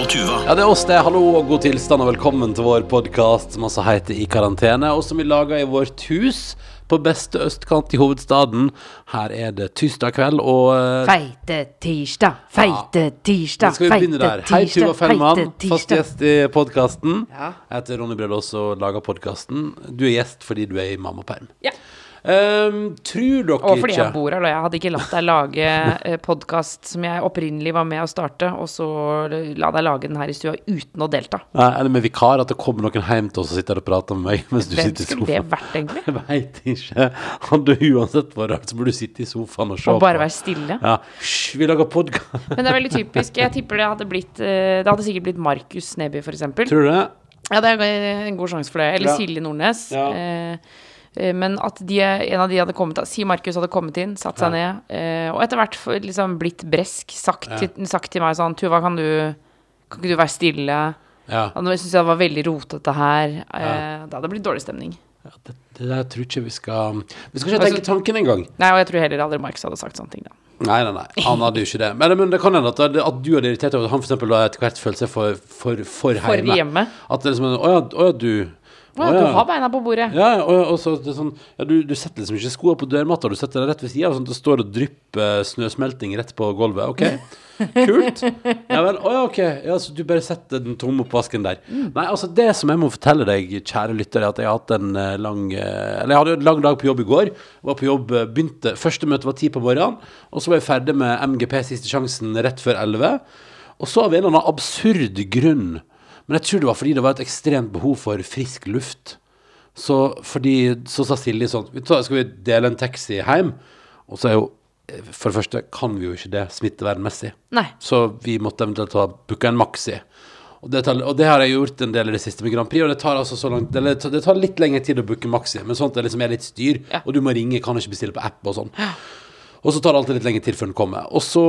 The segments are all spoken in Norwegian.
Og Tuva. Ja, det er oss det. Hallo og god tilstand og velkommen til vår podkast som altså heter I karantene, og som vi lager i vårt hus på beste østkant i hovedstaden. Her er det tirsdag kveld, og eh, Feite tirsdag, feite tirsdag, skal vi begynne der. Hei, Tuva Fellmann, fast tirsdag. gjest i podkasten. Ja. Jeg heter Ronny Bredås og lager podkasten. Du er gjest fordi du er i mammaperm. Ja. Um, tror dere Og fordi ikke jeg bor her, og jeg hadde ikke latt deg lage eh, podkast som jeg opprinnelig var med å starte, og så la deg lage den her i stua uten å delta. Nei, Eller med vikar, at det kommer noen hjem til oss og sitter og prater med meg mens du Hvem sitter i skulle det vært, egentlig? Jeg veit ikke. Hadde du uansett vært rart, så burde du sitte i sofaen og se Og bare være stille. Ja, Hysj, vi lager podkast. Men det er veldig typisk. Jeg tipper det hadde blitt eh, Det hadde sikkert blitt Markus Neby, for eksempel. Tror du det? Ja, det er en god sjanse for det. Eller Ja. Silje Nordnes. Ja. Eh, men at de, en av de hadde kommet Si Markus hadde kommet inn, satt seg ned, eh, og etter hvert liksom blitt bresk. Sagt, til, sagt til meg sånn Tuva, kan du Kan ikke du være stille? Ja. Ja, Nå syns jeg det var veldig rotete her. Ja. Det hadde blitt dårlig stemning. ja det, det der tror ikke vi skal Vi skal ikke tenke tanken engang. Nei, og jeg tror heller aldri Markus hadde sagt sånne ting, da. Nei, nei, nei. Han hadde jo ikke det. Men, men det kan hende at, at du hadde irritert deg over at han for eksempel da etter hvert følte seg for, for, for For hjemme. hjemme. At det liksom å ja, du Å ja, du har beina på bordet. Ja, og, og så det sånn ja, du, du setter liksom ikke skoene på dørmatta, du setter deg rett ved sida, sånn at det står og drypper snøsmelting rett på gulvet. OK, kult. Ja vel. Å ja, OK. Ja, så du bare setter den tomme oppvasken der. Nei, altså, det som jeg må fortelle deg, kjære lytter, er at jeg har hatt en eh, lang eh, Eller jeg hadde en lang dag på jobb i går. Var på jobb, eh, begynte Første møte var ti på morgenen, og så var jeg ferdig med MGP Siste sjansen rett før elleve. Og så av en eller annen absurd grunn, men jeg tror det var fordi det var et ekstremt behov for frisk luft. Så fordi Så sa Silje sånn Skal vi dele en taxi hjem? Og så er jo For det første kan vi jo ikke det smittevernmessig. Nei. Så vi måtte eventuelt ha booka en maxi. Og det, tar, og det har jeg gjort en del i det siste med Grand Prix, og det tar altså så langt Det, det tar litt lengre tid å booke maxi, men sånt det liksom er litt styr. Ja. Og du må ringe, kan ikke bestille på app og sånn. Og så tar det alltid litt lenger tid før den kommer. Og så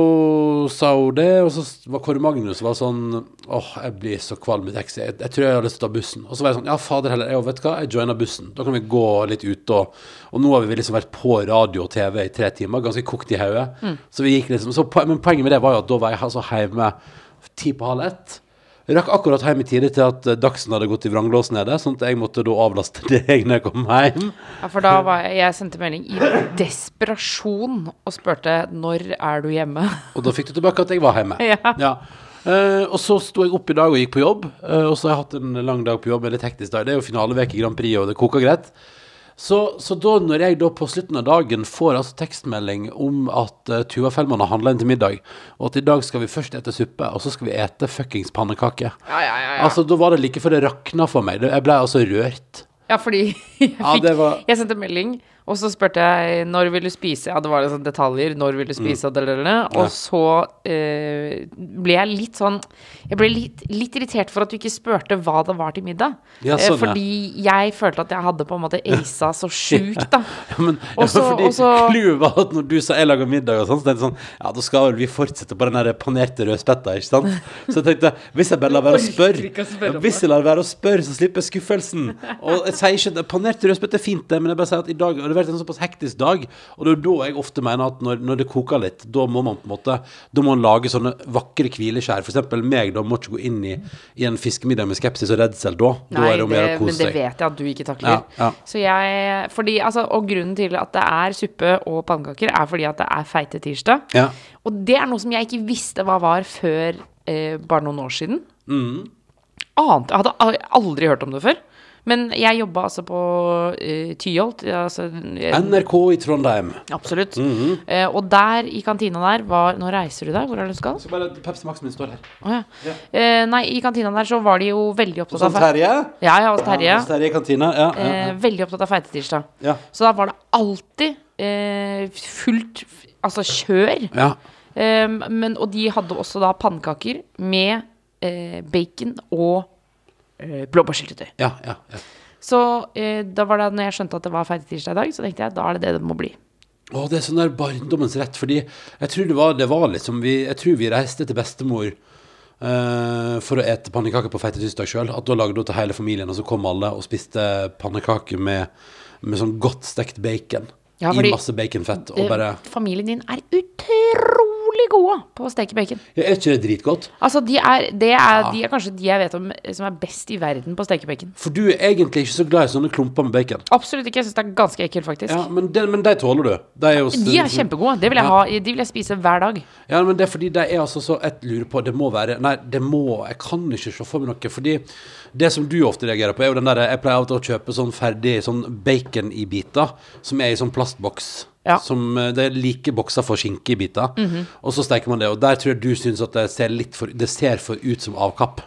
sa hun det, og så var Kåre Magnus var sånn Åh, jeg blir så kvalm i taxi. Jeg, jeg tror jeg har lyst til å ta bussen. Og så var jeg sånn Ja, fader heller. Jeg, vet hva, jeg joiner bussen. Da kan vi gå litt ute og Og nå har vi liksom vært på radio og TV i tre timer, ganske kokt i hodet. Så vi gikk liksom så, Men poenget med det var jo at da var jeg altså hjemme ti på halv ett. Rakk akkurat hjem i tide til at eh, Dagsen hadde gått i vranglås nede, sånn at jeg måtte da avlaste deg når jeg kom hjem. Ja, for da var jeg, jeg sendte melding i desperasjon og spurte når er du hjemme? Og da fikk du tilbake at jeg var hjemme. Ja. Eh, og så sto jeg opp i dag og gikk på jobb. uh, og så har jeg hatt en lang dag på jobb, en litt hektisk dag. Det er jo finaleveke i Grand Prix, og det koker greit. Så, så da når jeg da på slutten av dagen får altså tekstmelding om at uh, Tuva Fellmann har handla inn til middag, og at i dag skal vi først ete suppe, og så skal vi ete fuckings pannekaker Ja, ja, ja, ja. Altså, da var det like før det rakna for meg. Jeg ble altså rørt. Ja, fordi jeg, fikk, var- jeg sendte melding, og så spurte jeg når vil du spise. Ja, det var liksom sånn detaljer. Når vil du spise? Og, Ja. og så eh, ble jeg litt sånn Jeg ble litt, litt irritert for at du ikke spurte hva det var til middag. Ja, Eh, fordi ja. fordi jeg følte at jeg hadde på en måte aisa så sjukt, da. Ja, men, ja, fordi clouet var at når du sa jeg lager middag og sånn, så tenkte jeg sånn Ja, da skal vel vi fortsette på den der panerte rødspetta, ikke sant? Så jeg tenkte hvis jeg bare lar være å spørre, ja, hvis jeg lar være å spørre, så slipper jeg skuffelsen. Og jeg sier ikke Panert rødspett er fint, det, men jeg bare sier at i dag det vært en såpass hektisk dag, og det er da jeg ofte mener at når, når det koker litt, da må man på en måte Da må man lage sånne vakre hvileskjær. Eksempel meg, da må ikke gå inn i, i en fiskemiddag med skepsis og redsel da. Da Nei, er det om å gjøre å men det vet jeg at du ikke takler. Ja, ja. Så jeg fordi, altså, Og grunnen til at det er suppe og pannekaker, er fordi at det er feite tirsdag. Ja. Og det er noe som jeg ikke visste hva var før eh, bare noen år siden. Mm. Ante, jeg hadde aldri hørt om det før. Men jeg jobba altså på uh, Tyholt. Altså, uh, NRK i Trondheim. absolutt. Mm -hmm. uh, og der, i kantina der, var Nå reiser du deg, hvor er det du skal? Så bare Pepsi Max min står her. Oh, ja. Eh, nei, i kantina der så var de jo veldig opptatt av Terje? Ja, ja, hos Terje. Hos Terje i kantina. Ja, ja, Eh, ja. veldig opptatt av feitetirsdag. ja. Så da var det alltid eh, fullt Altså kjør. ja. Eh, men, og de hadde også da pannekaker med bacon og eh, blåbærsyltetøy. ja, ja, ja. Så eh, da var det når jeg skjønte at det var feitetirsdag i dag, så tenkte jeg da er det det det må bli. Å, det er sånn der barndommens rett, fordi jeg tror det var, det var liksom vi, Jeg tror vi reiste til bestemor eh, for å ete pannekaker på feite tirsdag sjøl. At da lagde hun til hele familien, og så kom alle og spiste pannekaker med, med sånn godt stekt bacon. Ja, I masse baconfett. Og bare Familien din er utrolig gode på å steke bacon. ja, Er ikke det dritgodt? Altså, de er, det er, de er kanskje de jeg vet om som er best i verden på å steke bacon. For du er egentlig ikke så glad i sånne klumper med bacon. Absolutt ikke. Jeg syns det er ganske ekkelt, faktisk. Ja, Men, det, men de tåler du. De er, også, De er kjempegode. Det vil jeg Ja. ha, de vil jeg spise hver dag. Ja, men det er fordi de er altså så Jeg lurer på Det må være Nei, det må Jeg kan ikke se for meg noe. Fordi det som du ofte reagerer på, er jo den der Jeg pleier av og til å kjøpe sånn ferdig sånn bacon i biter, som er i sånn plastboks. Ja. Som eh, Det er like bokser for skinke i biter. Mhm. Og så steker man det. Og der tror jeg du syns at det ser litt for Det ser for ut som avkapp.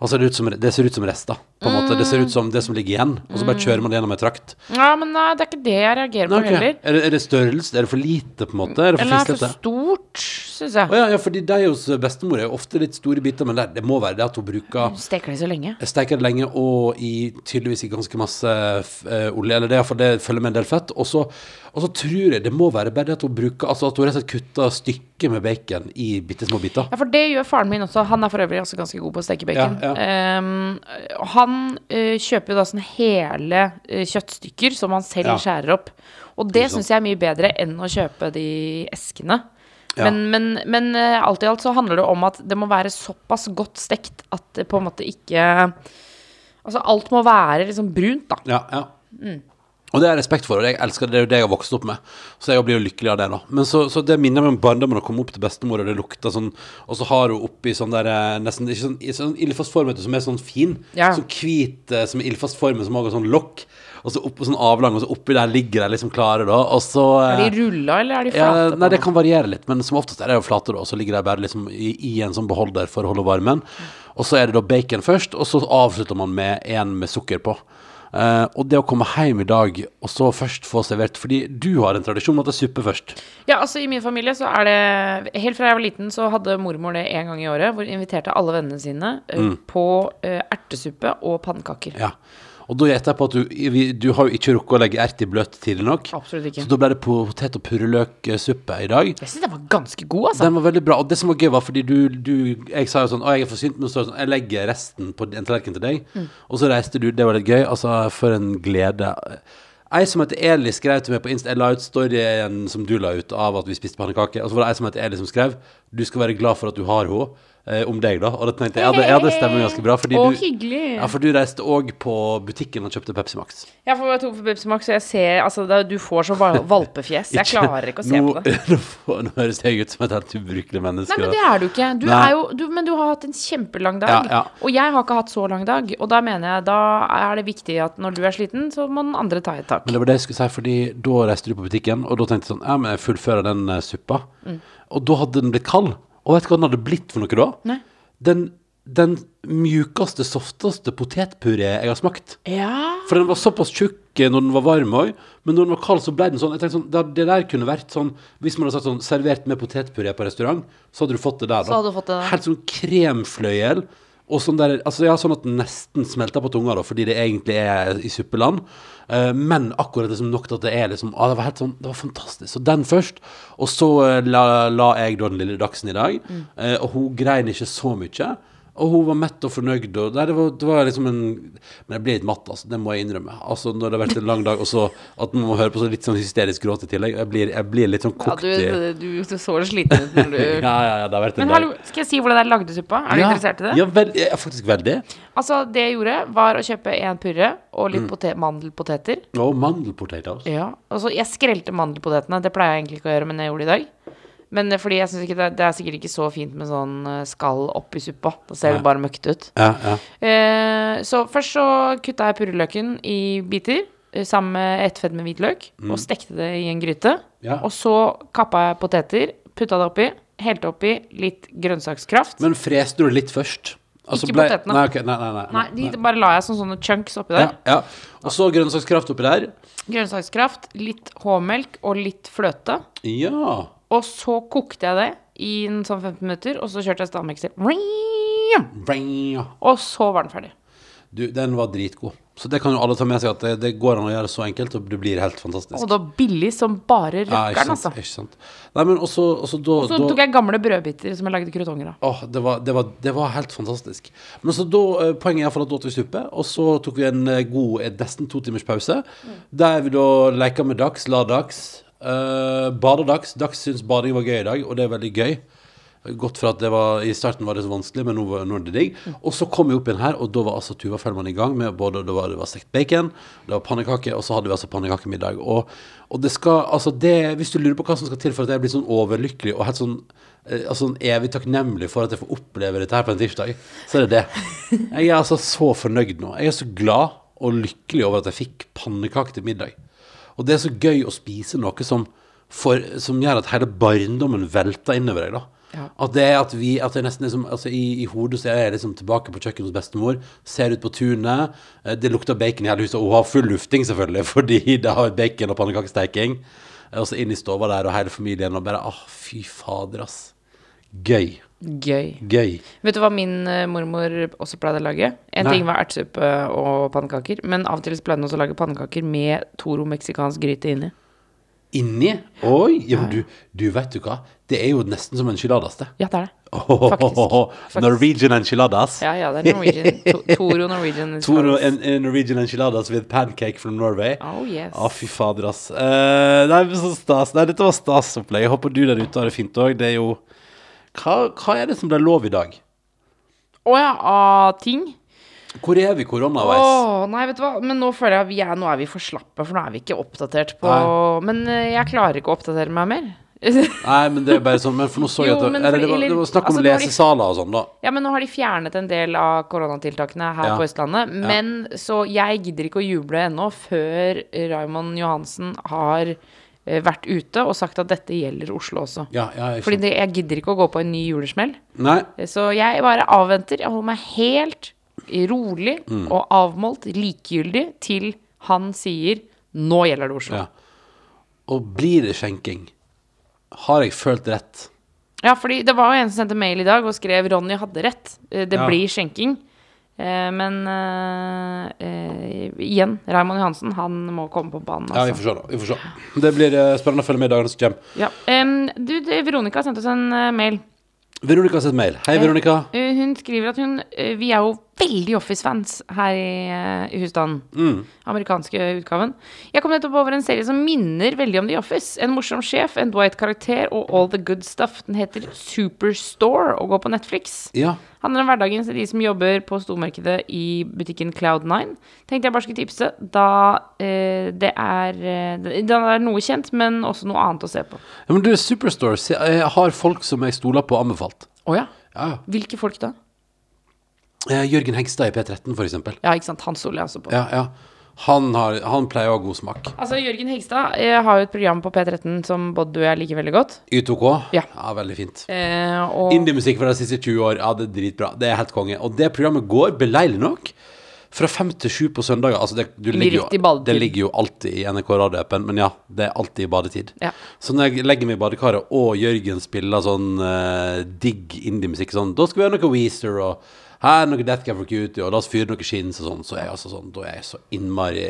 Altså det, ut som, det ser ut som rester, på en måte. Det ser ut som det som ligger igjen. Og så bare kjører man det gjennom en trakt. Ja, men nei, det er ikke det jeg reagerer på okay. heller. er, det, er det størrelse? Er det for lite, på en måte? Er det for Eller er det for stort, syns jeg. Å ja, ja, fordi de hos bestemor er jo ofte litt store biter, men det, det må være det at hun bruker Steker det så lenge? Steker det lenge og i tydeligvis i ganske masse eh, olje, eller det iallfall det følger med en del fett. Og så, og så tror jeg det må være bare det at hun bruker Altså at hun rett og slett kutter stykker med bacon i bitte små biter. Ja, for det gjør faren min også. Han er for øvrig også ganske god på å steke bacon. Ja, Ehm, han uh, kjøper jo da sånn hele uh, kjøttstykker som han selv Ja. skjærer opp. Og det syns jeg er mye bedre enn å kjøpe de eskene. Ja. Men, men, men eh, alt i alt så handler det om at det må være såpass godt stekt at det på en måte ikke Altså alt må være liksom brunt, da. Ja, ja. Mm. Og det har jeg respekt for, og jeg elsker det. Det er jo det jeg har vokst opp med. Så jeg blir jo lykkelig av det, da. Men så, så det minner meg om barndommen å komme opp til bestemor, og det lukter sånn Og så har hun oppi sånn der eh, nesten ikke sånn, sånn ildfast form, som er sånn fin. Ja. Sånn hvit eh, som er ildfastformet, som også har sånn lokk. Og så opp, sånn avlang, og så oppi der ligger de liksom klare, da. Og så eh, Er de rulla, eller er de ja, flate? nei, på det kan variere litt, men som oftest er de jo flate, da. Og så ligger de bare liksom i, i en sånn beholder for å holde varmen. Og så er det da bacon først, og så avslutter man med en med sukker på. Uh, og det å komme hjem i dag, og så først få servert Fordi du har en tradisjon med at det er suppe først. Ja, altså i min familie så er det Helt fra jeg var liten så hadde mormor det en gang i året, hvor hun inviterte alle vennene sine eh, på uh, ertesuppe og pannekaker. Ja. Og da gjetter jeg på at du, du har jo ikke rukket å legge ert i bløt tidlig nok. Absolutt ikke. Så da ble det potet- og purreløksuppe i dag. Jeg syns den var ganske god, altså. Den var veldig bra. Og det som var gøy, var fordi du, du Jeg sa jo sånn Å, jeg er forsynt, men så sånn Jeg legger resten på en tallerken til deg. Og så reiste du. Det var litt gøy. Altså, for en glede. Ei som heter Eli, skrev til meg på Insta. Jeg la ut storyen som du la ut av at vi spiste pannekaker. Og så var det ei som heter Eli som skrev Du skal være glad for at du har henne. Eh, om deg, da. Og da tenkte jeg ja, det, ja, det stemmer ganske bra. Fordi Å, du, hyggelig. ja, for du reiste òg på butikken og kjøpte Pepsi Max. Ja, for Jeg får to for Pepsi Max, og jeg ser Altså, det, du får så val- valpefjes. Jeg klarer ikke å se nå, på det. Nå, nå høres jeg ut som et helt ubrukelig menneske. Nei, men det er du ikke. Du Nei. er jo, du, men du har hatt en kjempelang dag. Ja, ja. Og jeg har ikke hatt så lang dag. Og da mener jeg, da er det viktig at når du er sliten, så må den andre ta et tak. Men det var det jeg skulle si, fordi da reiste du på butikken, og da tenkte jeg sånn Ja, men jeg fullfører den eh, suppa. Mm. Og da hadde den blitt kald. Og vet du hva den hadde blitt for noe da? Nei. Den, den mjukeste, softeste potetpuré jeg har smakt. Ja. For den var såpass tjukk eh, når den var varm òg, men når den var kald, så ble den sånn Jeg tenkte sånn, Det, det der kunne vært sånn Hvis man hadde sagt sånn servert med potetpuré på restaurant, så hadde du fått det der. da Så hadde du fått det der. Helt sånn kremfløyel. Og sånn der, altså ja, sånn at den nesten smelter på tunga, da, fordi det egentlig er i suppeland. Uh, men akkurat liksom nok til at det er liksom ah, Det var helt sånn, det var fantastisk. Så den først. Og så eh, la, la jeg da den lille Dagsen i dag. Mm. Uh, og hun grein ikke så mye. Og hun var mett og fornøyd. Og det, var, det var liksom en Men jeg blir litt matt, altså. Det må jeg innrømme. Altså Når det har vært en lang dag, og så at man må høre på så litt sånn hysterisk gråt i tillegg. Jeg blir, jeg blir litt sånn kokt du, ja, du, du så sliten ut når du ja, ja, ja, det har vært en Men dag. hallo, skal jeg si hvordan jeg lagde suppa? Er du ja, interessert i det? Ja, vel, ja, faktisk veldig. Altså, det jeg gjorde, var å kjøpe en purre og Mm. litt pote mandelpoteter. Og mandelpoteter. Ja. Altså, jeg skrelte mandelpotetene. Det pleier jeg egentlig ikke å gjøre, men jeg gjorde det i dag. Men eh, fordi jeg syns ikke det, det er sikkert ikke så fint med sånn eh, skall oppi suppa. Da ser Nei. det bare møkkete ut. Ja, ja. Eh, så først så kutta jeg purreløken i biter eh, sammen med ett fedd med hvitløk, og stekte det i en gryte. Mm. Ja. Og så kappa jeg poteter, putta det oppi, helte oppi litt grønnsakskraft. Men freste du det litt først? Altså Ikke ble- potetene. Nei, okay. nei, nei, nei, Nei, de bare la jeg som sånne chunks oppi Ja, der. ja. Og så grønnsakskraft oppi der. Grønnsakskraft, litt H-melk og litt fløte. Ja. Og så kokte jeg det i en sånn 15 minutter, og så kjørte jeg stavmikser. Og så var den ferdig. Du, den var dritgod. Så det kan jo alle ta med seg at det, det går an å gjøre så enkelt, og det blir helt fantastisk. Og da billig som bare ja, røkkeren, sant, altså. ikke sant. Nei, men også, også da, Så da tok jeg gamle brødbiter som jeg lagde krutonger av. Åh, det, var, det, var, det var helt fantastisk. Men så da, eh, Poenget er iallfall at da åt vi suppe, og så tok vi en eh, god eh, nesten to timers pause. Der vi da leka med dags, la dags. Uh, badedags. Dags syns bading var gøy i dag, og det er veldig gøy. Godt for at det var, I starten var det så vanskelig, men nå, var- nå er det digg. Og så kom vi opp igjen her, og da var altså Tuva Fellmann i gang med både det var, det var stekt bacon, det var pannekake, og så hadde vi altså pannekakemiddag. Og, og det skal, altså det, hvis du lurer på hva som skal til for at jeg blir sånn overlykkelig og helt sånn eh, altså sånn evig takknemlig for at jeg får oppleve dette her på en tirsdag, så er det det. Jeg er altså så fornøyd nå. Jeg er så glad og lykkelig over at jeg fikk pannekake til middag. Og det er så gøy å spise noe som, for, som gjør at hele barndommen velter innover deg, da. Ja. At det er at vi at det nesten liksom, altså i, I hodet så er jeg liksom tilbake på kjøkkenet hos bestemor, ser ut på tunet, eh, det lukter bacon i hele huset, og har full lufting selvfølgelig, fordi det har bacon og pannekakesteking. Og så inn i stua der, og hele familien, og bare ah, fy fader, ass. Gøy. Gøy. Gøy. Vet du hva min eh, mormor også pleide å lage? En Nei. ting var ertesuppe og pannekaker, men av og til så pleide hun også å lage pannekaker med Toro meksikansk gryte inni. Inni? Oi! Ja, men du, du, vet du hva? Det er jo nesten som enchiladas, det. Ja, det er det. Faktisk. Faktisk. Norwegian enchiladas. Ja, ja, det er Norwegian. Toro Norwegian. enchiladas. Toro en, en Norwegian enchiladas with pancake from Norway. Oh, yes. Å, fy fader, ass. Uh, nei, så stas. Nei, dette var stasopplegg. Jeg håper du der ute har det fint òg. Det er jo hva, hva er det som ble lov i dag? Å ja, av ting? Hvor er vi koronaveis? nei, vet du hva. Men nå føler jeg at vi er, nå er vi for slappe, for nå er vi ikke oppdatert på Nei. Men eh, jeg klarer ikke å oppdatere meg mer. Nei, men det er bare sånn Men for nå så jeg at det, eller, det, var, det var snakk om altså, lesesaler og sånn, da. Ja, men nå har de fjernet en del av koronatiltakene her Ja. på Østlandet. Men så jeg gidder ikke å juble ennå før Raymond Johansen har vært ute og sagt at dette gjelder Oslo også. Ja, ja, jeg Fordi det, jeg gidder ikke å gå på en ny julesmell. Nei. Så jeg bare avventer. Jeg holder meg helt rolig Mm. og avmålt, likegyldig, til han sier 'nå gjelder det Oslo'. Ja. Og blir det skjenking? Har jeg følt rett? Ja, fordi det var jo en som sendte mail i dag og skrev 'Ronny hadde rett'. Eh, Det blir skjenking. Eh, men eh, eh, igjen, Raymond Johansen, han må komme på banen. Ja, vi Altså. får se, da. Vi får se. Det blir spennende å følge med i dagene som kommer. Ja. Em, du, Veronica Veronica sendte oss en mail. Veronica har sendt mail. Hei, Veronica. Eh, hun skriver at hun Vi er jo veldig Office-fans her i, eh, i husstanden. Mm. Amerikanske utgaven. Jeg kom nettopp over en serie som minner veldig om The Office. En morsom sjef, en Dwight-karakter og all the good stuff. Den heter Superstore og går på Netflix. Ja. Handler om hverdagen til de som jobber på stormarkedet i butikken Cloud9. Tenkte jeg bare skulle tipse, da eh, det er eh, det det er noe kjent, men også noe annet å se på. ja men du, Superstore jeg har folk som jeg stoler på, anbefalt. Å ja. Ja, ja. Hvilke folk da? Eh, Jørgen Hegstad i P13, for eksempel. Ja, ikke sant. Han stoler jeg også på. Ja, ja. Han, har, han pleier å ha god smak. Altså, Jørgen Hegstad har jo et program på P13 som både du og jeg liker veldig godt. Y2K? Ja. veldig fint. Eh, og Indie-musikk fra de siste 20 år, ja, det er dritbra. Det er helt konge. Og det programmet går, beleilig nok, fra fem til sju på søndager. Altså, det, du ligger jo, det ligger jo alltid i NRK radioappen, men ja, det er alltid i badetid. Ja. Så når jeg legger meg i badekaret, og Jørgen spiller sånn uh, digg indie-musikk, sånn, da skal vi ha noe Weezer og her er noe Death Cab for Cutie, og la oss fyre noe skins og sånn, så er jeg altså sånn, da er jeg så innmari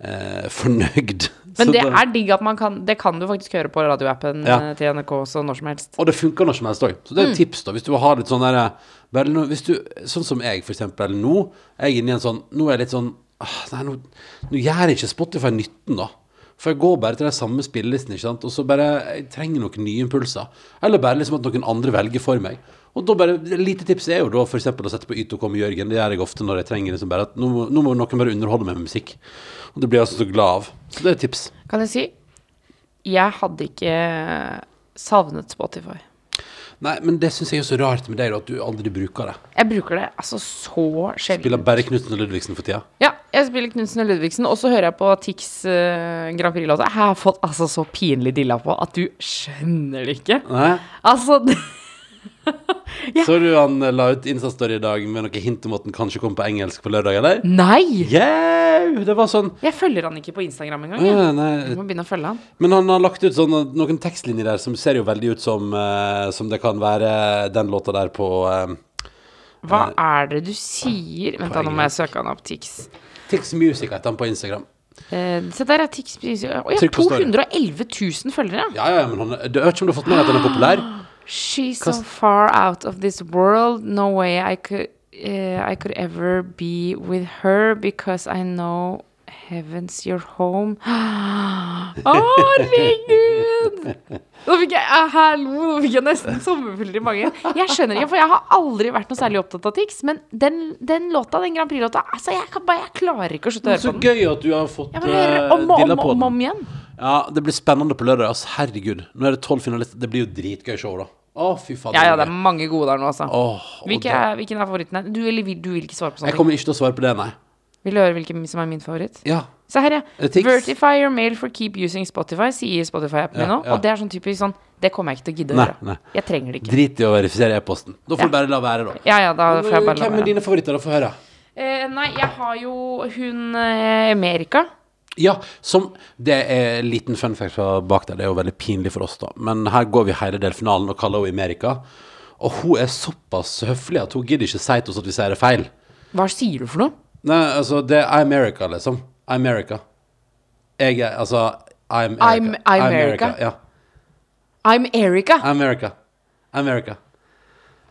eh, fornøyd. Men det da- er digg at man kan Det kan du faktisk høre på radioappen Ja. eh, til NRK også når som helst. Og det funker når som helst òg. Så det er et tips, da. Hvis du har litt sånn derre Sånn som jeg, for eksempel. Nå er jeg inne i en sånn Nå er jeg litt sånn ah, Nei, nå, nå gjør ikke Spotify nytten, da. For jeg går bare til de samme spillelistene, ikke sant. Og så bare Jeg trenger noen nye impulser. Eller bare liksom at noen andre velger for meg. Og da bare Lite tips er jo da eksempel å sette på Y2K med Jørgen. Det gjør jeg ofte når jeg trenger liksom bare at nå, må- nå må noen bare underholde meg med musikk. Og det blir jeg altså så glad av. Så det er et tips. Kan jeg si Jeg hadde ikke savnet Spotify. Nei, men det syns jeg er så rart med deg, da, at du aldri bruker det. Jeg bruker det altså så sjelden. Spiller bare Knutsen og Ludvigsen for tida. Ja, jeg spiller Knutsen og Ludvigsen, og så hører jeg på Tix uh, Grand Prix-låta. Jeg har fått altså så pinlig dilla på at du skjønner det ikke. Nei? Altså det, Så du han eh, la ut Insta-story i dag med noe hint om at den kanskje kom på engelsk på lørdag, eller? Nei! Yeah! Det var sånn Jeg følger han ikke på Instagram engang. jeg. ja, Jeg nei. må begynne å følge han. Men han har lagt ut sånn, noen tekstlinjer der som ser jo veldig ut som, uh, som det kan være den låta der på uh, Hva er det du sier? Vent, da, nå må jeg søke han opp. Tix. Tix Music heter han på Instagram. Se der er Tix Å ja, Trykk på story. 211 000 følgere. Ja, ja, men han, det vet ikke om du har fått med deg at han er populær? She's so far out of this world. No way I could uh, I could ever be with her because I know heaven's your home. Å, herregud! Nå fikk jeg eh, Hallo, nå fikk jeg nesten sommerfugler i magen. Jeg skjønner ikke, for jeg har aldri vært noe særlig opptatt av Tix, men den, den låta, den Grand Prix-låta, altså, jeg, kan bare, jeg klarer ikke å slutte å høre på den. Så gøy at du har fått Jeg bare hører uh, om og dilla om, på om, den. om igjen. Ja, det blir spennende på lørdag. Altså, Herregud. Nå er det tolv finalister. Det blir jo dritgøy show, da. Å, fy faen. Ja, ja, det er mange gode der nå, altså. Åh, og Hvilke da- er, hvilken er favoritten her? Du, eller vil, du vil ikke svare på sånne Jeg ting? kommer ikke til å svare på det, nei. Vil du høre hvilken som er min favoritt? Ja. Se her, ja. Er det Tix? Vertify your mail for keep using Spotify, sier Spotify-appen min Ja, nå. ja. Og det er sånn typisk sånn Det kommer jeg ikke til å gidde å Nei, gjøre. nei. Jeg trenger det ikke. Drit i å verifisere e-posten. Da får du bare la være, da. Ja, ja, da får jeg bare la Hvem er være. dine favoritter, da? Få høre. Eh, nei, jeg har jo hun eh, Amerika. Ja, som Det er en liten fun fact fra bak der. Det er jo veldig pinlig for oss, da. Men her går vi hele delfinalen og kaller henne Amerika. Og hun er såpass høflig at hun gidder ikke si til oss at vi sier det feil. Hva sier du for noe? Nei, altså, det er America, liksom. America. Jeg er Altså I'm I'm America. America? Ja. I'm Erica. America. America.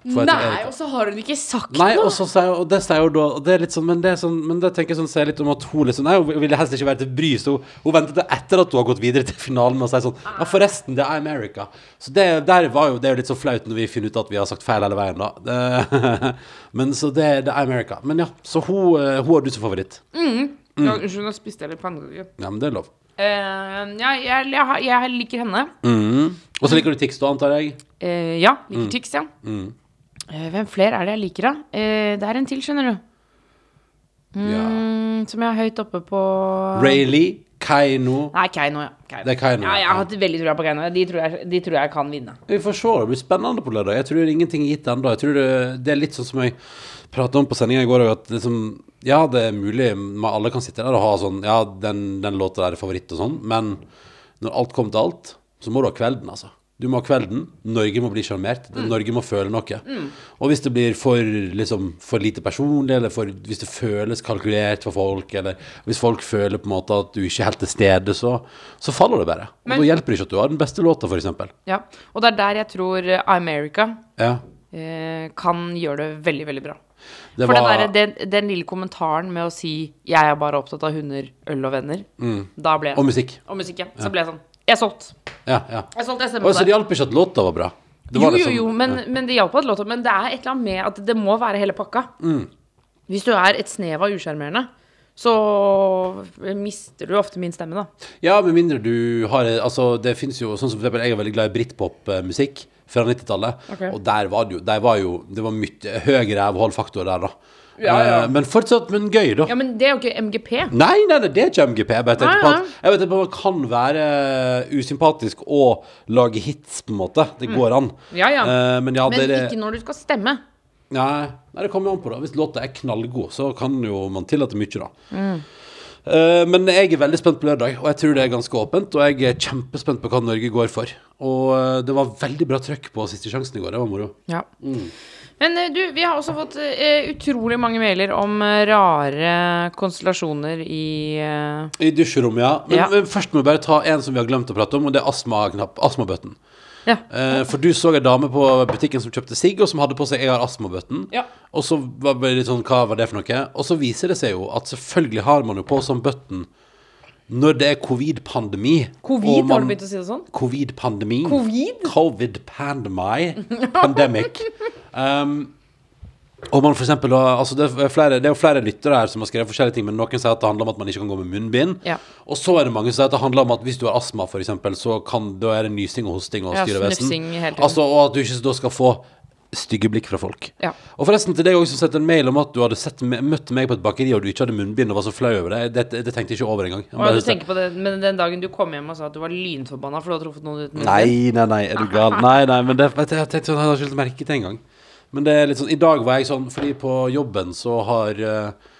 Nei, og så har hun ikke sagt Nei, noe. og, så sier, og det sier hun da Og det er litt sånn Men det, sånn, men det tenker jeg sånn sier litt om at hun liksom Nei, hun ville helst ikke være til bry, så hun, hun ventet etter at hun har gått videre til finalen med å si sånn Ja, forresten, det er America. Så det, der var jo, det er jo litt så flaut når vi finner ut at vi har sagt feil hele veien, da. Det, men så det, det er America. Men ja, så hun, eh, hun har du som favoritt. Mm. Unnskyld, nå spiste jeg litt pannekaker. Ja, men det er lov. Uh, ja, jeg, jeg, jeg liker henne. Mm. Og så liker du Tix, da, antar jeg? Uh, ja, liker Mm. Tix, ja. Eh, hvem flere er det jeg liker, da? Eh, det er en til, skjønner du. Ja. Mm, som jeg har høyt oppe på Rayleigh, Kaino Nei, Keiino, ja. Keino. Det er Keino. Ja, jeg har hatt veldig trua på Keiino. De, de tror jeg kan vinne. Vi får se, det blir spennende på lørdag. Jeg tror ingenting er gitt ennå. Det, det er litt sånn som jeg prata om på sendinga i går at liksom Ja, det er mulig alle kan sitte der og ha sånn Ja, den, den låta der er favoritt og sånn, men når alt kommer til alt, så må du ha kvelden, altså. Du må ha kvelden. Norge må bli sjarmert. Norge må føle noe. Og hvis det blir for, liksom, for lite personlig, eller for, hvis det føles kalkulert for folk, eller hvis folk føler på en måte at du ikke er helt til stede, så, så faller det bare. Og Men- da hjelper det ikke at du har den beste låta, f.eks. Ja. Og det er der jeg tror eh, America Ja. eh, kan gjøre det veldig, veldig bra. Det For var- den, der, den, den lille kommentaren med å si 'jeg er bare opptatt av hunder, øl og venner', da ble jeg Mm. Og musikk. Og musikk, ja. Så ble jeg sånn Jeg solgte. Ja, ja. Jeg solgte solgt, jeg stemmer Og så det hjalp ikke at låta var bra. Det Jo, var jo, liksom- jo, men, ja. men det hjalp at låta Men det er et eller annet med at det må være hele pakka. Mm. Hvis du er et snev av usjarmerende, så mister du ofte min stemme, da. Ja, med mindre du har Altså, det fins jo Sånn som for eksempel, jeg er veldig glad i britpop-musikk fra 90-tallet. Okay. Og der var det jo Der var jo Det var mye høy rævholdfaktor der, da. Ja, ja. Eh, Men fortsatt, men gøy, da. Ja, men det er jo ikke MGP. Nei, nei, nei, det er ikke MGP. Jeg bare tenkte Nei, på at Jeg vet at man kan være usympatisk og lage hits, på en måte. Det går an. Ja, ja. Eh, men ja, Men det ikke når du skal stemme. Nei, nei, det kommer jo an på, da. Hvis låta er knallgod, så kan jo man tillate mye, da. Mm. Eh, men jeg er veldig spent på lørdag, og jeg tror det er ganske åpent. Og jeg er kjempespent på hva Norge går for. Og eh, det var veldig bra trøkk på siste sjansen i går. Det var moro. Ja. Men eh, du, vi har også fått uh, utrolig mange mailer om uh, rare konstellasjoner i uh, I dusjerommet, ja. Men, Ja. men først må vi bare ta en som vi har glemt å prate om, og det er. Astmabøtten. Ja. Eh, for du så ei dame på butikken som kjøpte sigg, og som hadde på seg 'jeg har astmabøtten'. Ja. Og så var det litt sånn, hva var det for noe? Og så viser det seg jo at selvfølgelig har man jo på sånn button når det er covid-pandemi. Covid, har du begynt å si det sånn? Covid-pandemi. Covid? Covid-pandemi. Pandemic. Um, og man for eksempel, altså det, er flere, det er jo flere lyttere her som har skrevet forskjellige ting, men noen sier at det handler om at man ikke kan gå med munnbind. Ja. Og så er det mange som sier at det handler om at hvis du har astma, eksempel, så kan, da er det nysing og hosting og styrevesen. Ja. Altså, og at du ikke da skal få stygge blikk fra folk. Ja. Og forresten til deg også som sendte en mail om at du hadde sett, møtt meg på et bakeri og du ikke hadde munnbind og var så flau over det. Det, det, det tenkte jeg ikke over engang. Jeg du tenker på det, Men den dagen du kom hjem og sa at du var lynforbanna for du hadde truffet noen uten? Nei, nei, nei, er du gal? Nei, nei, men det, vet jeg tenkte jeg har ikke merket det engang. Men det er litt sånn, i dag var jeg sånn, fordi på jobben så har eh,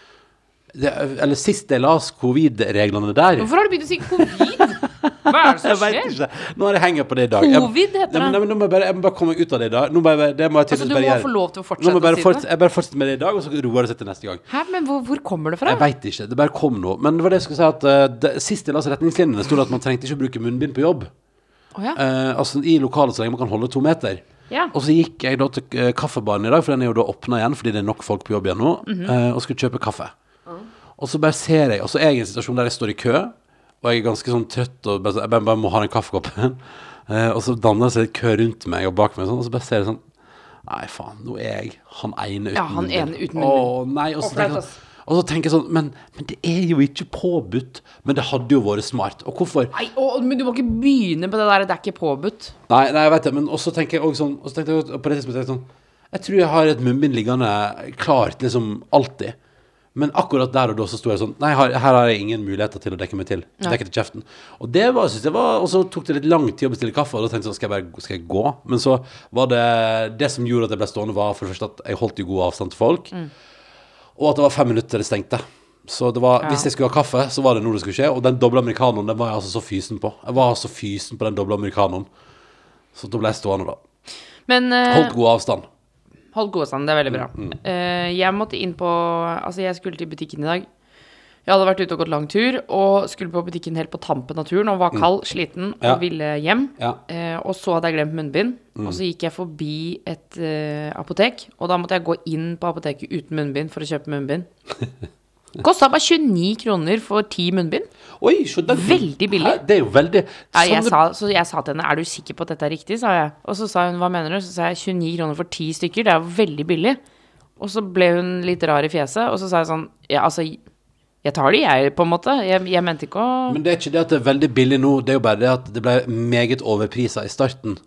det, Eller sist jeg las covid-reglene der Hvorfor har du begynt å si covid? Hva er det som skjer? Nå har jeg henger på det i dag. Jeg- Covid heter det. nei, men Nå må jeg bare, jeg må bare komme meg ut av det i dag. Nå må jeg, det må jeg Altså, du må bare, få lov til å fortsette å si forts- det. jeg bare fortsetter med det i dag, og så roer det seg til neste gang. Hæ, men hvor, hvor kommer det fra? Jeg veit ikke. Det bare kom noe. Men det var det jeg skulle si at eh, det, sist jeg leste retningslinjene, sto det at man trengte ikke å bruke munnbind på jobb. Oh, ja. uh, altså i lokalet så lenge man kan holde to meter. ja. Og så gikk jeg da til eh, kaffebaren i dag, for den er jo da åpna igjen fordi det er nok folk på jobb igjen nå, Mhm. eh, og skulle kjøpe kaffe. Og så bare ser jeg Og så er jeg i en situasjon der jeg står i kø, og jeg er ganske sånn trøtt og bare, jeg bare, bare må ha en kaffekoppen. Eh, og så danner det seg et kø rundt meg og bak meg, sånn, og så bare ser jeg sånn Nei, faen, nå er jeg han ene uten Ja, han ene uten Å nei. Og så tenker jeg sånn og så tenker jeg sånn men, men det er jo ikke påbudt. Men det hadde jo vært smart. Og hvorfor? Nei, å, men du må ikke begynne på det der, det er ikke påbudt. Nei, nei, jeg vet det, men også tenker jeg også sånn Og så tenkte jeg på det tidspunktet sånn Jeg tror jeg har et munnbind liggende klart liksom alltid. Men akkurat der og da så sto jeg sånn Nei, her, her har jeg ingen muligheter til å dekke meg til. Nei. Dekke til kjeften. Og det var, synes jeg var Og så tok det litt lang tid å bestille kaffe, og da tenkte jeg sånn Skal jeg bare skal jeg gå? Men så var det Det som gjorde at jeg ble stående, var for det første at jeg holdt jo god avstand til folk, og at det var fem minutter til det stengte. Så det var, Ja. hvis jeg skulle ha kaffe, så var det nå det skulle skje. Og den doble americanoen, den var jeg altså så fysen på. Jeg var så fysen på den doble americanoen. Så da ble jeg stående, da. Men uh... Holdt god avstand. Hold god avstand, det er veldig bra. Mm, Uh, jeg måtte inn på Altså, jeg skulle til butikken i dag. Jeg hadde vært ute og gått lang tur, og skulle på butikken helt på tampen av turen, og var kald, sliten, og Ja. ville hjem. Ja. Uh, og så hadde jeg glemt munnbind, Mm. og så gikk jeg forbi et uh, apotek, og da måtte jeg gå inn på apoteket uten munnbind for å kjøpe munnbind. Kosta bare 29 kroner for ti munnbind. Oi. Veldig billig. Hæ? Det er jo veldig Ja, jeg sa, så jeg sa til henne 'er du sikker på at dette er riktig', sa jeg. Og så sa hun 'hva mener du'? Så sa jeg 29 kroner for ti stykker, det er jo veldig billig. Og så ble hun litt rar i fjeset, og så sa jeg sånn ja, altså jeg tar det, jeg, på en måte. Jeg, jeg mente ikke å Men det er ikke det at det er veldig billig nå, det er jo bare det at det ble meget overprisa i starten.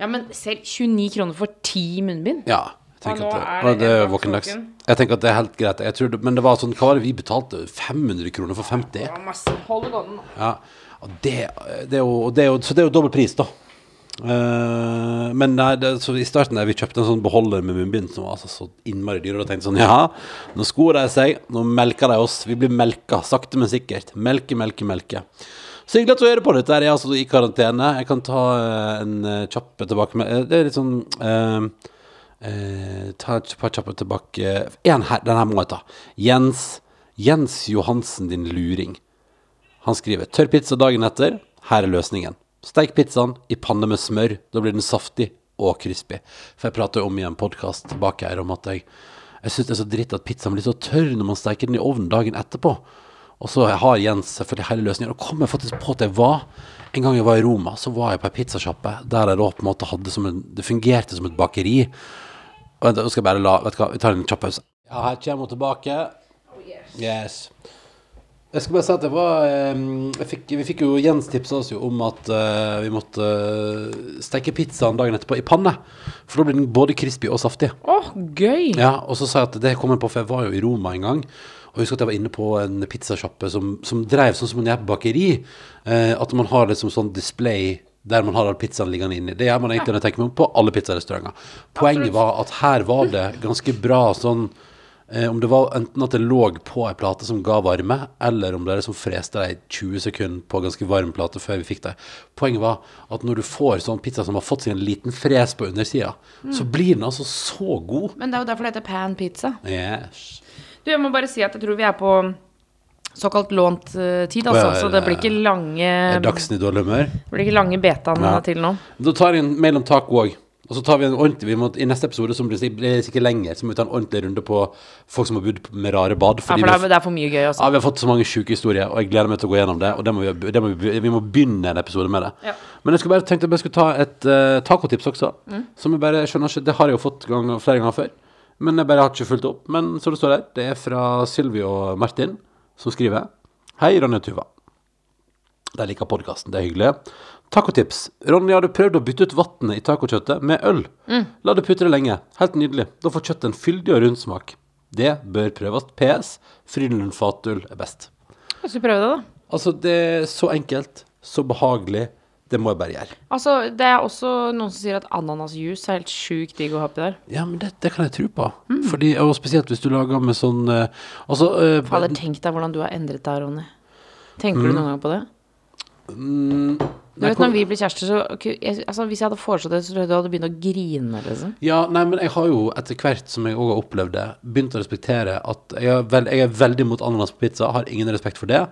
Ja, men selv 29 kroner for ti munnbind? Ja. Tenker nå at det, er det det våkendags. Jeg tenker at det er helt greit. Det, men det var sånn, hva var det vi betalte? 500 kroner for 50? Det var masse. Hold det gående. Ja, og det, det er jo, det er jo, så det er jo dobbel pris, da. Uh, men nei, det, så i starten der vi kjøpte en sånn beholder med munnbind som var altså så innmari dyr, og da tenkte jeg sånn Ja, nå skor de seg, nå melker de oss. Vi blir melka, sakte, men sikkert. Melke, melke, melke. Så hyggelig at du hører på dette. Jeg er altså i karantene. Jeg kan ta eh, en eh, kjapp tilbake med Det er litt sånn eh, eh, Ta et par kjappe tilbake En her, den her må jeg ta. Jens Jens Johansen, din luring. Han skriver tørr pizza dagen etter. Her er løsningen. Steik pizzaen i panne med smør. Da blir den saftig og crispy. For jeg prater jo om i en podkast tilbake her om at jeg Jeg syns det er så dritt at pizzaen blir så tørr når man steker den i ovnen dagen etterpå. Og så har Jens selvfølgelig hele løsningen. Og kom jeg faktisk på at jeg var En gang jeg var i Roma, så var jeg på ei pizzasjappe der jeg da på en måte hadde som en Det fungerte som et bakeri. Vent, nå skal jeg bare la Vet du hva, vi tar en kjapp pause. Ja, her kommer hun tilbake. Yes. Jeg skal bare si at det var eh, jeg fikk, Vi fikk jo Jens tipsa oss jo om at eh, vi måtte eh, steke pizzaen dagen etterpå i panne. For da blir den både crispy og saftig. Åh, gøy! Ja, Og så sa jeg at det kom jeg på, for jeg var jo i Roma en gang. Og jeg husker at jeg var inne på en pizzasjappe som, som drev sånn som en gjør på bakeri. Eh, at man har liksom sånn display der man har all pizzaen liggende inni. Det gjør man egentlig når jeg tenker meg om på alle pizzarestauranter. Poenget var at her var det ganske bra sånn eh, Om det var enten at det lå på ei plate som ga varme, eller om det liksom freste deg 20 sekunder på ganske varm plate før vi fikk det. Poenget var at når du får sånn pizza som har fått seg en liten fres på undersida, så blir den altså så god. Men det er jo derfor det heter pan pizza. Yes. Du, jeg må bare si at jeg tror vi er på såkalt lånt eh, tid, altså. Så det blir ikke lange Er Dagsnytt dårlig humør? Det blir ikke lange betaen Ja. til nå. Da tar jeg en mail om taco òg. Og så tar vi en ordentlig vi må, I neste episode, som blir sikkert- lenger, så må vi ta en ordentlig runde på folk som har bodd med rare bad. Ja, for det er, det er for mye gøy, også. ja, vi har fått så mange sjuke historier, og jeg gleder meg til å gå gjennom det. Og det må vi, det må vi, vi må begynne en episode med det. Ja. Men jeg skulle bare tenkte jeg bare skulle ta et uh, tacotips også. Mm. Som jeg bare skjønner ikke Det har jeg jo fått gang, flere ganger før. Men jeg bare har ikke fulgt opp. Men så det står der, det er fra Sylvi og Martin, som skriver Hei, Ronja og Tuva. De liker podkasten, det er hyggelig. Tacotips. Ronja har du prøvd å bytte ut vannet i tacokjøttet med øl? La det putre lenge. Helt nydelig. Da får kjøttet en fyldig og rund smak. Det bør prøves. PS. Frydenlund fatøl er best. Skal prøve det, da. Altså, det er så enkelt, så behagelig. Det må jeg bare gjøre. Altså, det er også noen som sier at ananasjuice er helt sjukt digg å ha oppi der. Ja, men det, det kan jeg tro på. Fordi, og spesielt hvis du lager med sånn uh, Altså uh, Fader, tenk deg hvordan du har endret deg, Ronny. Tenker Mm. du noen gang på det? Du vet når vi blir kjærester, så altså, Hvis jeg hadde foreslått det, så hadde du begynt å grine, liksom. Ja, nei, men jeg har jo etter hvert som jeg òg har opplevd det, begynt å respektere at jeg er, veld, jeg er veldig mot ananas på pizza, har ingen respekt for det.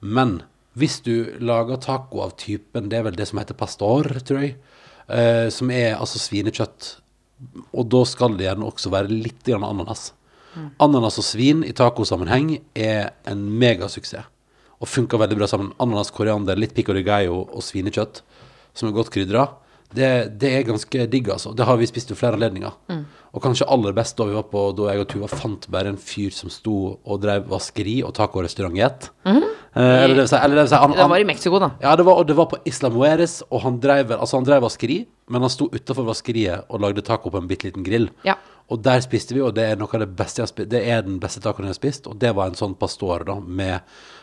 Men hvis du lager taco av typen Det er vel det som heter pastor, tror jeg. Eh, som er altså svinekjøtt. Og da skal det gjerne også være litt grann ananas. Ananas og svin i tacosammenheng er en megasuksess. Og funker veldig bra sammen. Ananas, koriander, litt pico de gallo og svinekjøtt som er godt krydra. Det, det er ganske digg, altså. Det har vi spist ved flere anledninger. Og kanskje aller best da vi var på Da jeg og Tuva fant bare en fyr som sto og drev vaskeri og tacorestaurant i ett. Eh, eller det vil si, eller det vil si han, Det var i Mexico, da. ja, det var, og det var på Isla Mueres, og han drev, altså han drev vaskeri, men han sto utenfor vaskeriet og lagde taco på en bitte liten grill. Ja. Og der spiste vi, og det er noe av det beste jeg har spist. Det er den beste tacoen jeg har spist, og det var en sånn pastor da, med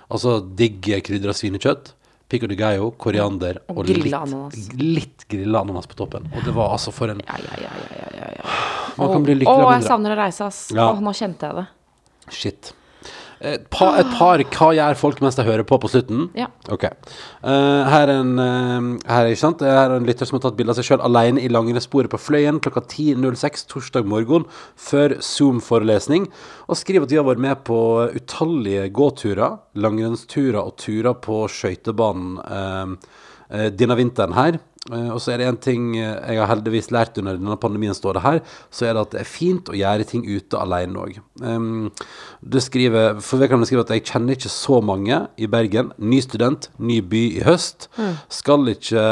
altså digg krydra svinekjøtt, pico de gallo, koriander Og og, litt, ananas. litt grilla ananas på toppen. Og det var altså for en Ja, ja, ja, ja, ja, ja, ja. Man kan bli lykkelig av jeg savner å reise, ass. Å, nå kjente jeg det. Shit. Et par, et par Hva gjør folk mens de hører på på slutten? Ja. Ok. Eh, her er en eh, Her, ikke sant? Her er en lytter som har tatt bilde av seg sjøl alene i langrennssporet på Fløyen klokka 10.06 torsdag morgen før Zoom-forelesning, og skriver at de har vært med på utallige gåturer, langrennsturer og turer på skøytebanen eh, eh, denne vinteren her. Eh, og så er det en ting eh, jeg har heldigvis lært under denne pandemien, står det her, så er det at det er fint å gjøre ting ute alene òg. Um, det skriver, for vedkommende skriver at jeg kjenner ikke så mange i Bergen. Ny student, ny by i høst. Skal ikke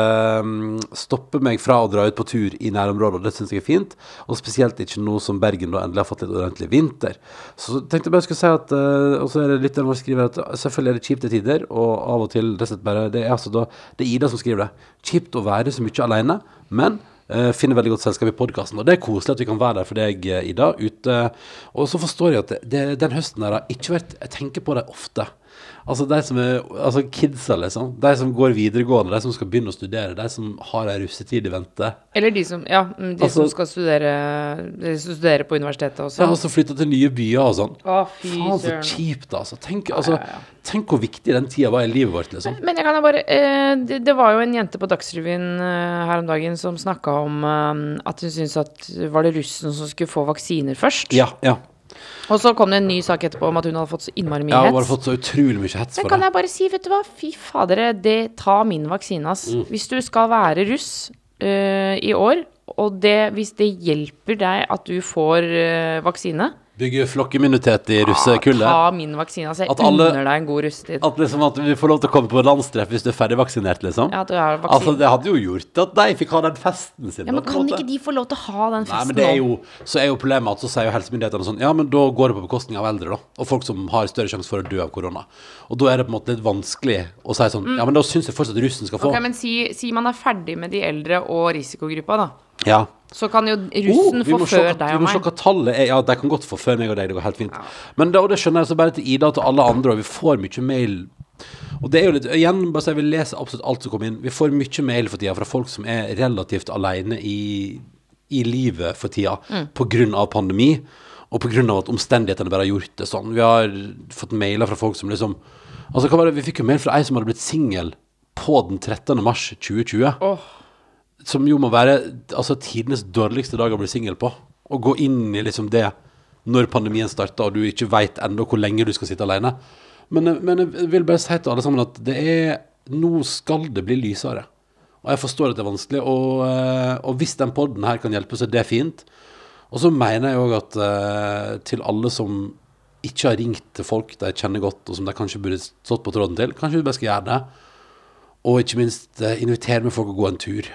um, stoppe meg fra å dra ut på tur i nærområdet, og det syns jeg er fint. Og spesielt ikke nå som Bergen da endelig har fått litt ordentlig vinter. Så tenkte jeg bare skulle si at uh, Og så er det lytteren vår skriver at selvfølgelig er det kjipt til tider, og av og til og slett bare Det er altså da Det er Ida som skriver det. Kjipt å være så mye alene, men uh, finner veldig godt selskap i podkasten. Og det er koselig at vi kan være der for deg, eh, Ida. Ute. Og så forstår jeg at det, det, den høsten der har ikke vært Jeg tenker på det ofte. Altså de som er Altså kidsa, liksom. De som går videregående, de som skal begynne å studere, de som har ei russetid i vente. Eller de som, ja, mm, de Altså- som skal studere, de som studerer på universitetet også. Ja, og så flytta til nye byer og sånn. Å, fy Faen, så kjipt, altså. Tenk, altså. tenk hvor viktig den tida var i livet vårt, liksom. Men jeg kan jo bare eh, det, det var jo en jente på Dagsrevyen eh, her om dagen som snakka om eh, at hun syntes at var det russen som skulle få vaksiner først. Ja, ja. Og så kom det en ny sak etterpå om at hun hadde fått så innmari mye Ja, har bare hets. fått så utrolig mye hets Men for kan det. jeg bare si, vet du hva, fy fadere, det, ta min vaksine, ass. Mm. Hvis du skal være russ uh, i år, og det, hvis det hjelper deg at du får uh, vaksine, Bygge flokkimmunitet i russekullet. ta min vaksine. Altså, jeg At alle- unner deg en god russetid. At liksom at vi får lov til å komme på landstreff hvis du er ferdigvaksinert, liksom. Ja, at du har vaksine. Altså, det hadde jo gjort at de fikk ha den festen sin. ja, men da, kan ikke de få lov til å ha den festen Nei, men det er jo, så er jo problemet at så sier jo helsemyndighetene sånn Ja, men da går det på bekostning av eldre, da. Og folk som har større sjanse for å dø av korona. Og da er det på en måte litt vanskelig å si sånn Ja, men da syns jeg fortsatt russen skal få. Mm. Ok, men si, si man er ferdig med de eldre og risikogruppa, da. Ja. Så kan jo Oh, russen oh, få må se før hva- deg vi må se hva tallet er. Ja, de kan godt få før meg og deg, det går helt fint. Men da, og det skjønner jeg så bare til Ida og til alle andre, og vi får mye mail. Og det er jo litt, igjen, bare så jeg vil lese absolutt alt som kommer inn. Vi får mye mail for tida fra folk som er relativt alene i, i livet for tida, på grunn av pandemi. Og av at omstendighetene bare har gjort det sånn. Vi har fått mailer fra folk som liksom Altså, hva var det? Vi fikk jo mail fra ei som hadde blitt singel på den 13. mars 2020 som jo må være altså, tidenes dårligste dag å bli singel på. Å gå inn i liksom det når pandemien starter, og du ikke veit ennå hvor lenge du skal sitte alene. Men, men jeg vil bare si til alle sammen at det er Nå skal det bli lysere. Og jeg forstår at det er vanskelig, og, eh, og hvis den podden her kan hjelpe, så er det fint. Og så mener jeg òg at eh, til alle som ikke har ringt til folk de kjenner godt, og som de kanskje burde stått på tråden til, kanskje vi bare skal gjøre det. Og ikke minst eh, invitere med folk å gå en tur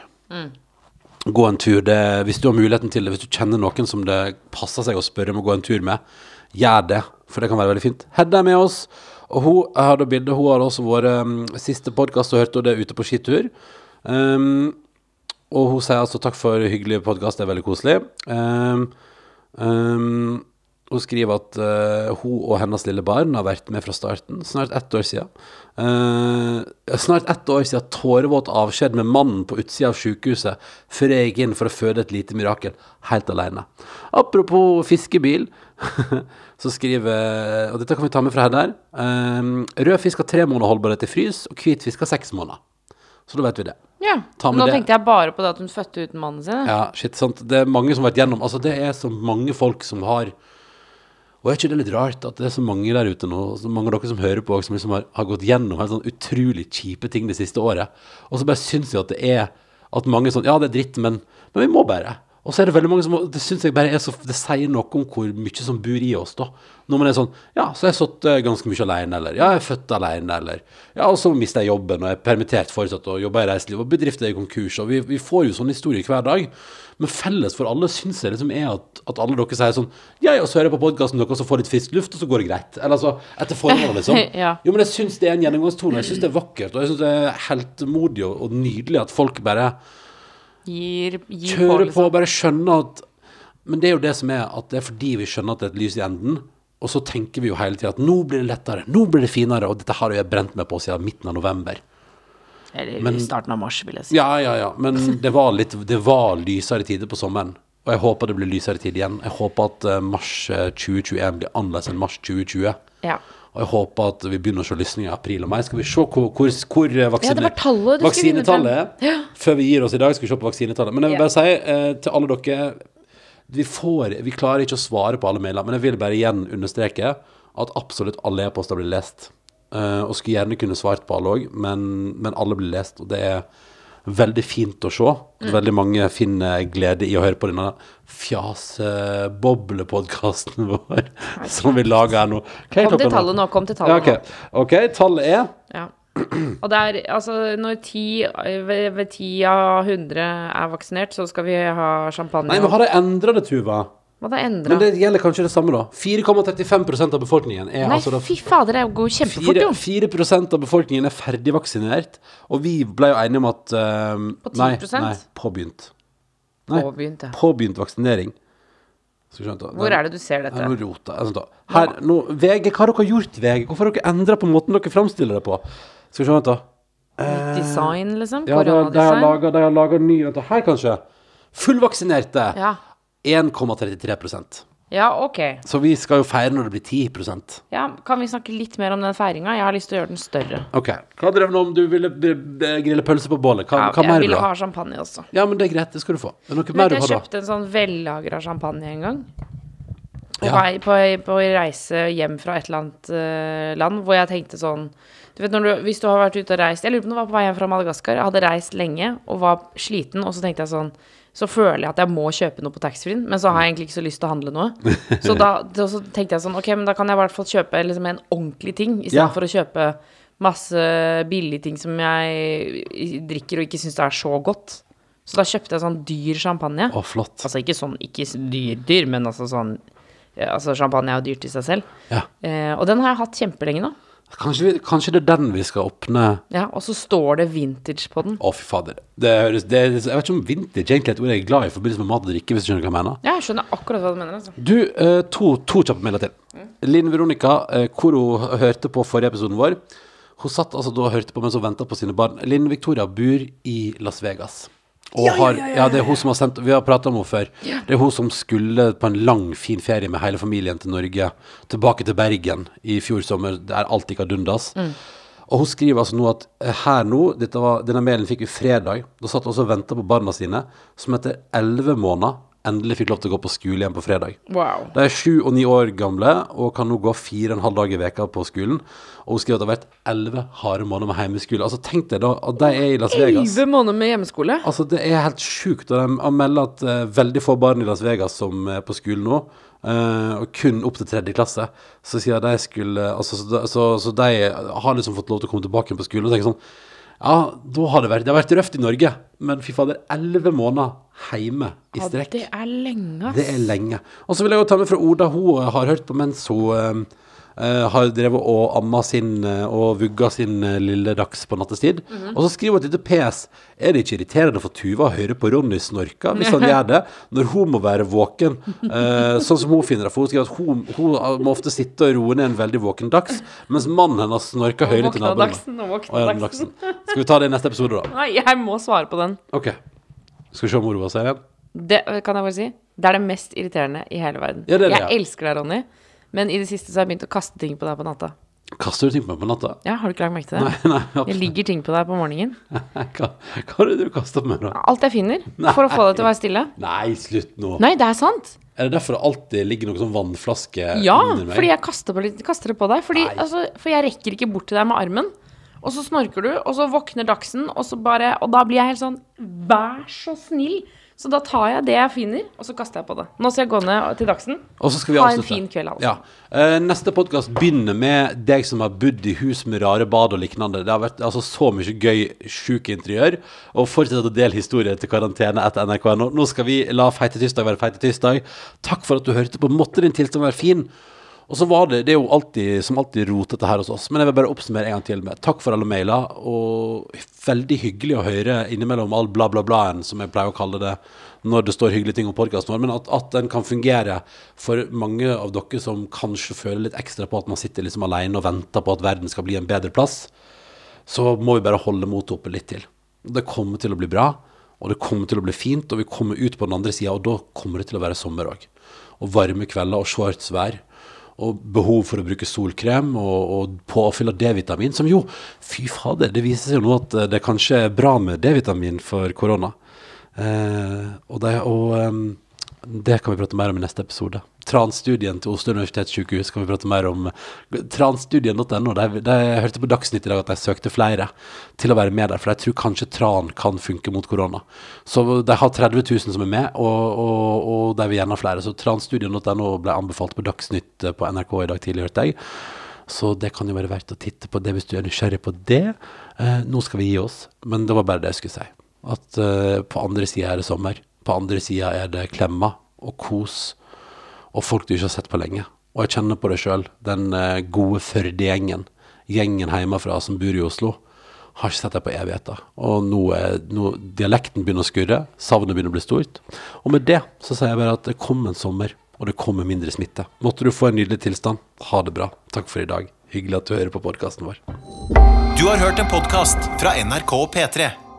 gå en tur. Det, hvis du har muligheten til det, hvis du kjenner noen som det passer seg å spørre om å gå en tur med, gjør det, for det kan være veldig fint. Hedda er med oss, og hun har da bilde, hun har også vår um, siste podkast og hørte det ute på skitur. Um, og hun sier altså takk for hyggelig podkast, det er veldig koselig. Um, um, hun skriver at uh, hun og hennes lille barn har vært med fra starten, snart ett år siden. Uh, snart ett år siden tårevåt avskjed med mannen på utsida av sykehuset, før jeg gikk inn for å føde et lite mirakel, helt alene. Apropos fiskebil, Så skriver Og dette kan vi ta med fra her der. Uh, rød fisk har tre måneder holdbarhet i frys, og hvit fisk har seks måneder. Så da vet vi det. Ja. Ta med Nå det. tenkte jeg bare på det at hun fødte uten mannen sin. Ja, shit, sant. Det er mange som har vært gjennom Altså, det er så mange folk som har Og er ikke det litt rart at det er så mange der ute nå, så mange av dere som hører på, som liksom har, har gått gjennom helt sånn utrolig kjipe ting det siste året, og så bare syns jeg at det er At mange sånn Ja, det er dritt, men, men vi må bare. Og så er det veldig mange som Det syns jeg bare er så Det sier noe om hvor mye som bor i oss, da. Når man er sånn Ja, så har jeg sittet ganske mye alene, eller Ja, jeg er født alene, eller Ja, og så mister jeg jobben, og jeg er permittert fortsatt, og jobber i reiseliv, og bedrifter er i konkurs, og vi, vi får jo sånne historier hver dag. Men felles for alle syns jeg liksom er at, at alle dere sier sånn Ja, ja, så hører jeg på podkasten deres og får litt frisk luft, og så går det greit. Eller altså etter formålet, liksom. Ja. Jo, men jeg syns det er en gjennomgangstone. Jeg syns det er vakkert, og jeg syns det er heltemodig og, og nydelig at folk bare Gir, gir kjører på liksom. bare skjønner at Men det er jo det som er at det er fordi vi skjønner at det er et lys i enden, og så tenker vi jo hele tida at nå blir det lettere, nå blir det finere, og dette har jeg brent meg på siden midten av november. Eller Men- i starten av mars, vil jeg si. Ja, ja, ja, men det var litt Det var lysere tider på sommeren. Og jeg håper det blir lysere tid igjen. Jeg håper at eh, mars eh, 2021 blir annerledes enn mars 2020. Ja. Og jeg håper at vi begynner å se lysninger i april og mai. Skal vi se hvor, hvor, hvor eh, vaksine, Ja, tallet vaksinetallet er? Før vi gir oss i dag, skal vi se på vaksinetallet. Men jeg vil bare si eh, til alle dere vi, får, vi klarer ikke å svare på alle mailer, men jeg vil bare igjen understreke at absolutt alle e-poster blir lest. Eh, og skulle gjerne kunne svart på alle òg, men, men alle blir lest. Og det er veldig fint å se. Mm. Veldig mange finner glede i å høre på denne fjaseboblepodkasten vår som vi lager her nå. Er Kom til tallet nå, kom til Ja, okay. ok. ok, tallet er Ja. Og det er altså når ti ved, ved ti av 100 er vaksinert, så skal vi ha champagne. Nei, men har de endra det, Tuva? Hva da endra? Men det gjelder kanskje det samme, da. 4,35% av befolkningen er Nei, altså da fy fader, det går kjempefort, 4, jo. 4 av befolkningen er ferdigvaksinert, og vi ble jo enige om at uh, På Nei, 10%? nei, påbegynt. Nei, Påbegynt, ja. påbegynt vaksinering. Skal Hvor den. Er det du ser dette? Nå. Sånn. Her, nå, VG, hva har dere gjort, VG? Hvorfor har dere endra på måten dere framstiller det på? Skal vi se, vent, da. Design, liksom? Ja, de har laga ny Vent. Her, kanskje. Fullvaksinerte. Ja. 1,33% ja, ok. Så vi skal jo feire når det blir 10% Ja, kan vi snakke litt mer om den feiringa? Jeg har lyst til å gjøre den større. Ok. Hva drev du om du ville grille pølse på bålet? Hva, Ja, hva mer jeg du ville ha? ha champagne også. Ja, men det er greit. Det skal du få. Er noe mer du har da? Jeg kjøpte en sånn vellagra champagne en gang. På, Ja. vei, på, på reise hjem fra et eller annet uh, land, hvor jeg tenkte sånn Du vet, når du, Hvis du har vært ute og reist Jeg lurer på om det var på vei hjem fra Madagaskar. Jeg hadde reist lenge og var sliten, og så tenkte jeg sånn Så føler jeg at jeg må kjøpe noe på taxfree-en, men så har jeg egentlig ikke så lyst til å handle noe. Så da så tenkte jeg sånn Ok, men da kan jeg i hvert fall kjøpe liksom en ordentlig ting, Ja. istedenfor for å kjøpe masse billige ting som jeg drikker og ikke syns er så godt. Så da kjøpte jeg sånn dyr champagne. Å, flott. Altså ikke sånn ikke dyr, dyr, men altså sånn ja, Altså champagne er jo dyrt i seg selv. Ja. Eh, og den har jeg hatt kjempelenge nå. Kanskje, vi, kanskje det er den vi skal åpne Ja, og så står det vintage på den. Å, fy fader. Det høres det, Jeg vet ikke om vintage egentlig er et ord jeg er glad i i forbindelse med mat og drikke, hvis du skjønner hva jeg mener. Ja, jeg skjønner akkurat hva du mener. altså. Du, eh, to, to kjappe mailer til. Linn Veronica, eh, hvor hun hørte på forrige episoden vår, hun satt altså da og hørte på mens hun venta på sine barn. Linn Victoria bor i Las Vegas. Og har, ja, det er hun som har sendt Vi har prata om henne før. Det er hun som skulle på en lang, fin ferie med hele familien til Norge. Tilbake til Bergen i fjor sommer, der alt gikk ad undas. Og hun skriver altså nå at eh, her nå var, Denne mailen fikk vi fredag. Da satt hun og venta på barna sine, som etter elleve måneder endelig fikk lov til å gå på skole igjen på fredag. Wow. De er sju og ni år gamle og kan nå gå fire og en halv dag i veka på skolen. Og hun skriver at det har vært elleve harde måneder med hjemmeskole. Altså Tenk deg da at de er i Las Vegas. Elleve måneder med hjemmeskole. Altså Det er helt sjukt. Og de melder at uh, veldig få barn i Las Vegas som er på skolen nå, Uh, og kun opp til tredje klasse, så sier de skulle altså, så, så, så de har liksom fått lov til å komme tilbake på skolen og tenker sånn Ja, da har det vært Det har vært røft i Norge, men fy fader, elleve måneder hjemme i Ja, strekk. det er lenge. Det er lenge. Og så vil jeg jo ta med fra Oda. Hun eh, har hørt på mens hun eh, eh, har drevet og amma sin uh, og vugga sin uh, lille dags på nattestid. Og så skriver hun et lite PS. Er det ikke irriterende for Tuva å høre på Ronny snorka hvis han gjør det, når hun må være våken? Sånn som hun finner det. For hun skriver at hun, hun må ofte sitte og roe ned en veldig våken dags, mens mannen hennes snorker høylytt til naboene. ja. Skal vi ta det i neste episode, da? Nei, jeg må svare på den. Ok. Skal vi se om igjen? Det kan jeg bare si. Det er det mest irriterende i hele verden. Ja, det det, jeg ja. elsker deg, Ronny, Men i det siste så har jeg begynt å kaste ting på deg på natta. Kaster du ting på meg på natta? Ja, Har du ikke lagt merke til det? Nei, nei. Absolutt. ligger ting på deg på morgenen. Hva, hva er det du kaster på meg, da? Alt jeg finner. For å få deg til å være stille. Nei, slutt nå. Nei, det er sant. Er det derfor det alltid ligger noen sånn vannflaske Ja, under meg? Ja, fordi jeg kaster, på kaster det på deg. Fordi, altså, for jeg rekker ikke bort til deg med armen. Og så snorker du, og så våkner Dagsen, og, så bare, og da blir jeg helt sånn Vær så snill! Så da tar jeg det jeg finner, og så kaster jeg på det. Nå skal jeg gå ned til Dagsen. Og så skal vi Ha en fin kveld, Altså. Ja. Uh, neste podkast begynner med deg som har bodd i hus med rare bad og lignende. Det har vært altså, så mye gøy, sjuk interiør. Og fortsett å dele historier til karantene etter nrk.no. Nå skal vi la Feite tirsdag være Feite tirsdag. Takk for at du hørte på. Måtte din tilstand være fin. Og så var det Det er jo alltid som alltid rotete her hos oss, men jeg vil bare oppsummere en gang til med takk for alle mailer, og veldig hyggelig å høre innimellom all bla, bla, blaen, som jeg pleier å kalle det, når det står hyggelige ting om podkasten vår, men at, at den kan fungere for mange av dere som kanskje føler litt ekstra på at man sitter liksom alene og venter på at verden skal bli en bedre plass, så må vi bare holde motet oppe litt til. Det kommer til å bli bra, og det kommer til å bli fint, og vi kommer ut på den andre sida, og da kommer det til å være sommer òg. Og varme kvelder og shortsvær. Og behov for å bruke solkrem og, og påfyll av D-vitamin, som jo, fy fader, det viser seg jo nå at eh, det kanskje er bra med D-vitamin for korona. Eh, og det, og ehm, det kan vi prate mer om i neste episode. Transstudien til Oslo universitetssykehus kan vi prate mer om. Transstudien.no. de- de- Jeg hørte på Dagsnytt i dag at de søkte flere til å være med der, for jeg tror kanskje tran kan funke mot korona. Så de har 30 000 som er med, og, og, og de vil gjerne ha flere. Så transstudien.no ble anbefalt på Dagsnytt på NRK i dag tidlig, hørte jeg. Så det kan jo være verdt å titte på det hvis du er nysgjerrig på det. Eh, nå skal vi gi oss, men det var bare det jeg skulle si. At eh, på andre sida er det sommer. På andre sida er det klemmer og kos og folk du ikke har sett på lenge. Og jeg kjenner på det sjøl. Den eh, gode Førde-gjengen, gjengen hjemmefra som bor i Oslo, har ikke sett deg på evigheter. Og nå er nå, dialekten begynner å skurre, savnet begynner å bli stort. Og med det så sier jeg bare at det kommer en sommer, og det kommer mindre smitte. Måtte du få en nydelig tilstand. Ha det bra. Takk for i dag. Hyggelig at du hører på podkasten vår. Du har hørt en podkast fra NRK og P3.